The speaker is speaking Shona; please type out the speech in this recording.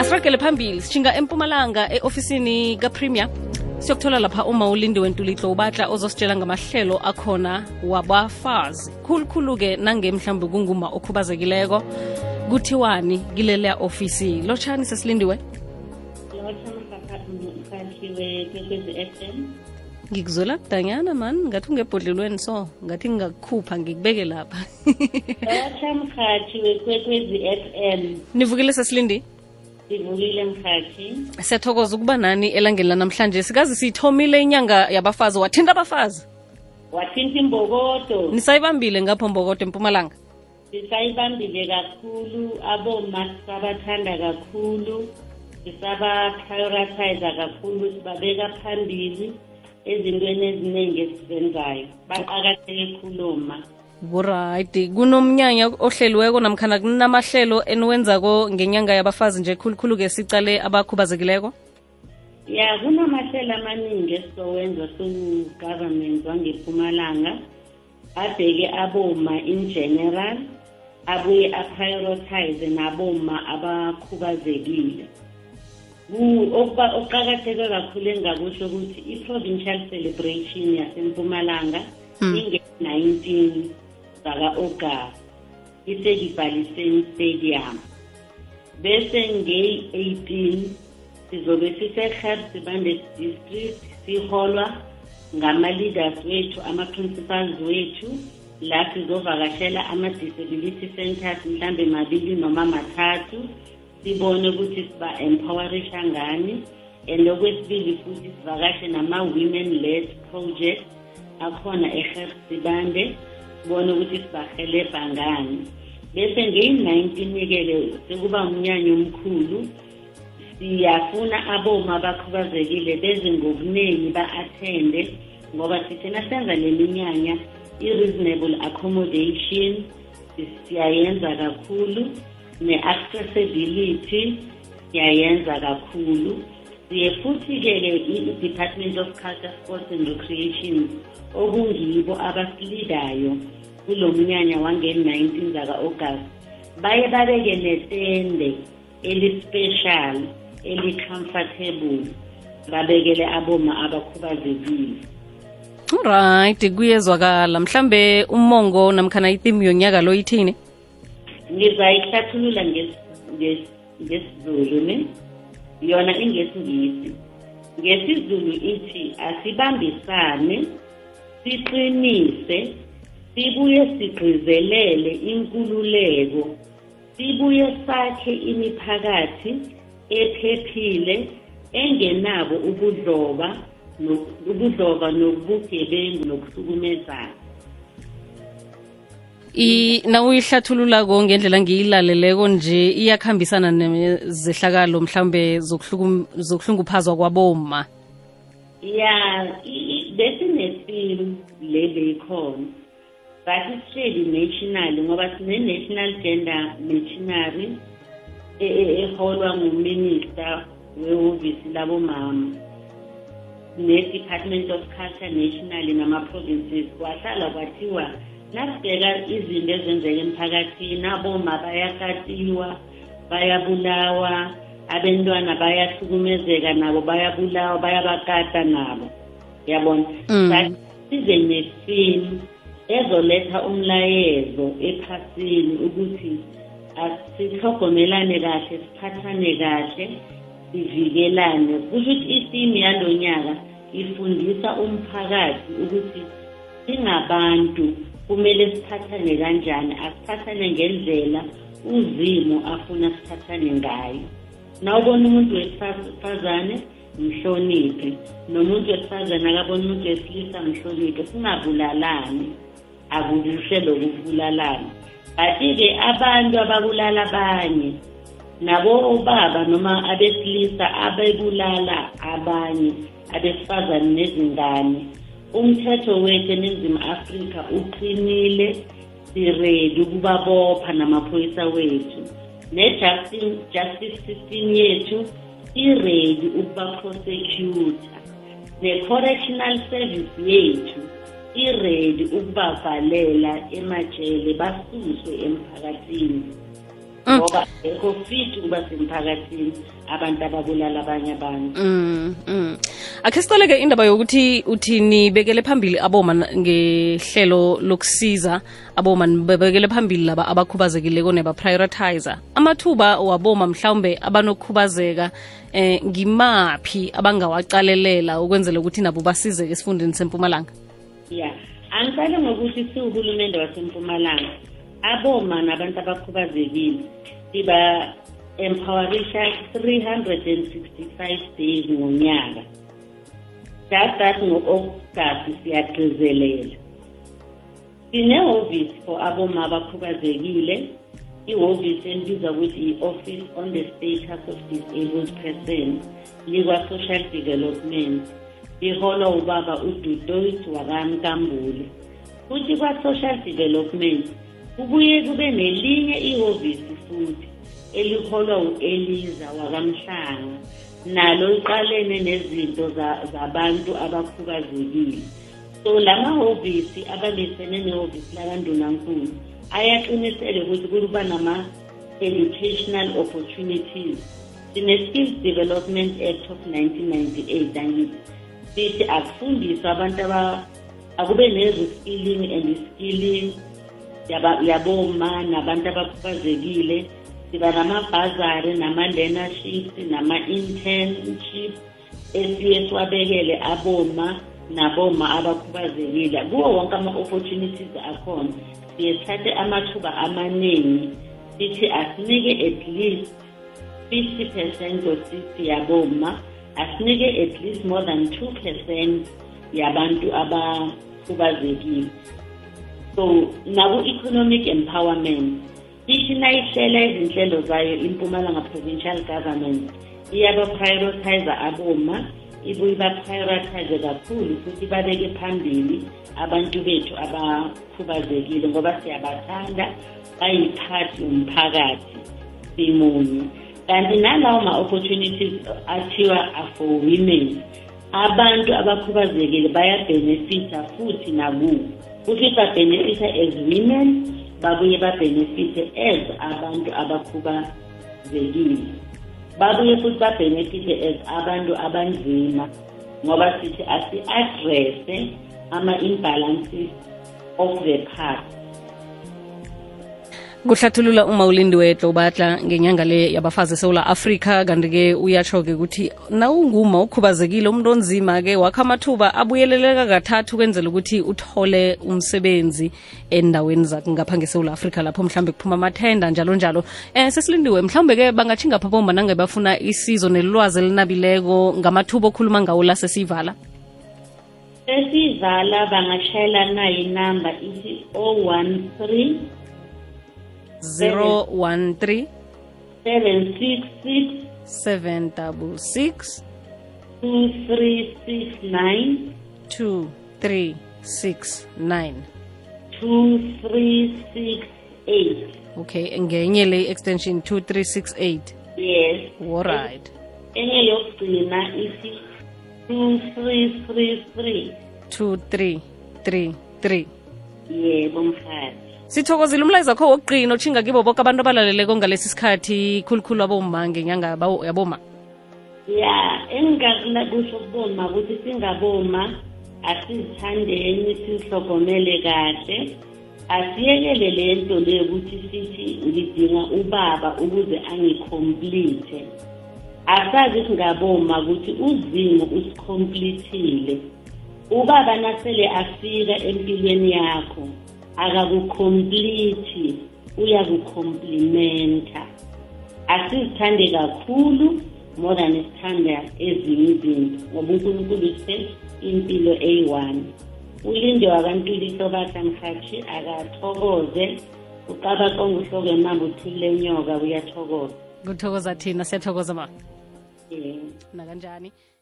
asiragele phambili sishinga empumalanga e-ofisini kapremier siyokuthola lapha uma ulindi wentulitlo ubatla ozositshela ngamahlelo akhona wabafazi khulukhulu-ke nange mhlawumbe kunguma okhubazekileko kuthiwani kileliya ofisi lotshani sesilindiwe ngikuzwela kudanyana mani ngathi ungebhodlelweni so ngathi ngingakukhupha ngikubeke lapha lotshamrhathi nivukile sesilindi ndivulile mkhathi siyathokoza ukuba nani elangeni lanamhlanje sikazi siyithomile inyanga yabafazi wathinta abafazi wathinta imbokodo nisayibambile ngapho mbokodo empumalanga sisayibambile kakhulu aboma sisabathanda kakhulu sisabaprioritiza kakhulu sibabeka phambili ezintweni eziningi esizenzayo baqakatheke khuluma kuright kunomnyanya ohleliweko namkhana kunamahlelo eniwenzako ngenyanga yabafazi nje khulukhulu-ke sicale abakhubazekileko ya kunamahlelo amaningi esizowenza sogovernment wangempumalanga abheke aboma ingeneral abuye aprioritize naboma abakhubazekile okuqakatheke kakhulu engingakusho ukuthi i-provincial celebration yasempumalanga hmm. inge-nineteen saka oga isedibhaliseni stadium bese ngeyi-18 sizobe sisegher sibande district siholwa ngama-leaders wethu ama-principals wethu la sizovakashela ama-disability centers mhlawumbe mabili noma mathathu sibone ukuthi siba-empowerisha ngani and okwesibili futhi sivakashe nama-women led project akhona ehersibande bona ukuthi sibahele bangani bese ngeyi-nineteen ikele sekuba umnyanya omkhulu siyafuna aboma abakhubazekile beze ngobuningi ba-athende ngoba sithina senza le minyanya i-reasonable accommodation siyayenza kakhulu ne-accessibility siyayenza kakhulu siye futhi ke i-department of culture sports and recreation okungibo abasilidayo kulo mnyanya wange-19 zaka-agasti baye babeke netende elispecial eli-comfortable babekele aboma abakhubazekile olright kuyezwakala mhlambe umongo namkhana itimu yonyaka lo ithini ngizayihlathulula ngesizulu ne nge, nge, nge, nge, nge, nge, nge, nge, yona ingesingisi ngesizulu ithi asibambisane siqinise sibuye sigcizelele inkululeko sibuye sakhe imiphakathi ephephile engenabo ubudlova ubudlova nobugebengu nokuhlukumezana na uyihlathulula ko ngendlela ngiyilaleleko nje iyakuhambisana nezehlakalo mhlawumbe zokuhlunguphazwa kwaboma ya besinefilm lele ikhona but isihleli national ngoba sine-national gender missionary e, e, eholwa nguminister wehhovisi labomama ne-department of culture nationally nama-provinces kwahlala kwathiwa nasibheka izinto ezenzeka emphakathini aboma bayakatiwa bayabulawa abantwana bayahlukumezeka nabo bayabulawa bayabakata nabo yabona mm. size nethini ezoletha umlayezo ephasini ukuthi asihlogomelane kahle siphathane kahle sivikelane kusho ukuthi itimu yalo nyaka ifundisa umphakathi ukuthi singabantu kumele siphathane kanjani asiphathane ngendlela uzimo afuna siphathane ngayo nawubona umuntu wesifazane mhloniphe nomuntu wesifazane akabona umuntu wesilisa mhloniphe singabulalani akukuhle lokubulalana but-ke abantu ababulala abanye nabobaba noma abesilisa abebulala abanye abesifazane nezingane umthetho wethu eningizimu afrika uqinile siredi ukubabopha namaphoyisa wethu ne-justice system yethu iredi ukubaprosecuta ne-correctional service yethu iredi ukubavalela emajele basuswe emphakathini Mm. ngoba ekho fit ukuba semphakathini abantu ababulala abanye abantu mm, mm. akhe siqaleke indaba yokuthi uthi nibekele phambili aboma ngehlelo lokusiza aboma nibekele phambili laba abakhubazekileko neba-prioritizer amathuba waboma mhlawumbe abanokhubazeka eh ngimaphi abangawaqalelela ukwenzela ukuthi nabo basizeke esifundeni sempumalanga ya yeah. angisale ngokuthi siwuhulumende wasempumalanga aboma nabantu abakhubazekile siba-empowerisha 365 days ngonyaka just that ngo-okgasi siyagqizelela sinehhovisi for aboma abakhubazekile ihhovisi elibizwa ukuthi i-office on the status of disabled person likwa-social development liholwa ubaba ududoit wakamkambule futhi kwa-social development kubuye kube nelinye ihhovisi futhi eliholwa u-eliza wakamhlanga nalo liqalene nezinto zabantu abakhubazekile so la mahhovisi abambisene nehhovisi lakandunankulu ayaqinisele ukuthi kuba nama-educational opportunities sine-skills development act of 1998 angithi sithi akufundiswe abantu akube ne-reskilling and skilling yaboma nabantu abakhubazekile siba namabhazari nama-learnerships nama-internship esiye siwabekele aboma naboma abakhubazekile kuwo wonke ama-opportunities akhona siye sithathe amathuba amaningi sithi asinike at least fifty percent osisi yaboma asinike at least more than two percent yabantu abakhubazekile so naku-economic empowerment ithi nayihlela izinhlelo zayo impumalanga provincial government iyabaprioritiza aboma ibuye baprioritize kakhulu futhi babeke phambili abantu bethu abakhubazekile ngoba siyabathanda bayiphathi umphakathi simunye kanti nalawo ma-opportunities athiwa afor women abantu abakhubazekile bayabhenefitha futhi nakuo ufike babhenefitha as women babuye babhenefithe as abantu abakhubazekile babuye futhi babhenefithe as abantu abanzima ngoba sithi asi-adresse ama-imbalances of the past kuhlathulula umawulindi wetlo batla ngenyanga le yabafazi esewula afrika kanti-ke uyatsho-ke ukuthi nawunguma ukhubazekile umuntu onzima-ke wakho amathuba abuyeleleka kathathu kwenzela ukuthi uthole umsebenzi endaweni zakho ngesewula afrika lapho mhlawumbe kuphuma amathenda njalo njalo eh sesilindiwe mhlawumbe-ke bangatshinga pha bomba nange bafuna isizo nelwazi elinabileko ngamathuba okhuluma ngawo la sesiyivala sesiyivala bangashayela nayo inamba ithi 013 Zero one three seven six six seven double six two three six nine two three six nine two three six eight okay and le extension 2368 yes all right enye yokugcina isi 2333 2333 yebo mfazi sithokozile umlayizo wakho wokugqina otshinga kibo boke abantu abalaleleko ngalesi sikhathi khulukhulu aboma ngenyanga yaboma ya engingakuna kusho kuboma ukuthi singaboma asizithandeni sizihlogomele kahle asiyekele le nto le ukuthi sithi ngidinga ubaba ukuze angikhomplithe asazi singaboma ukuthi uzimo usikhomplithile ubaba nasele afika empilweni yakho akakukompliti uyakukomplimenta asizithande kakhulu more than isithanda ezinye izinto ngoba unkulunkulu se impilo eyi-one ulinde wakantuliso basamhathi akathokoze uqaba kongehloko emambe uthulile nyoka uyathokoza kuthokoza thina siyathokoza ma um nakanjani yeah.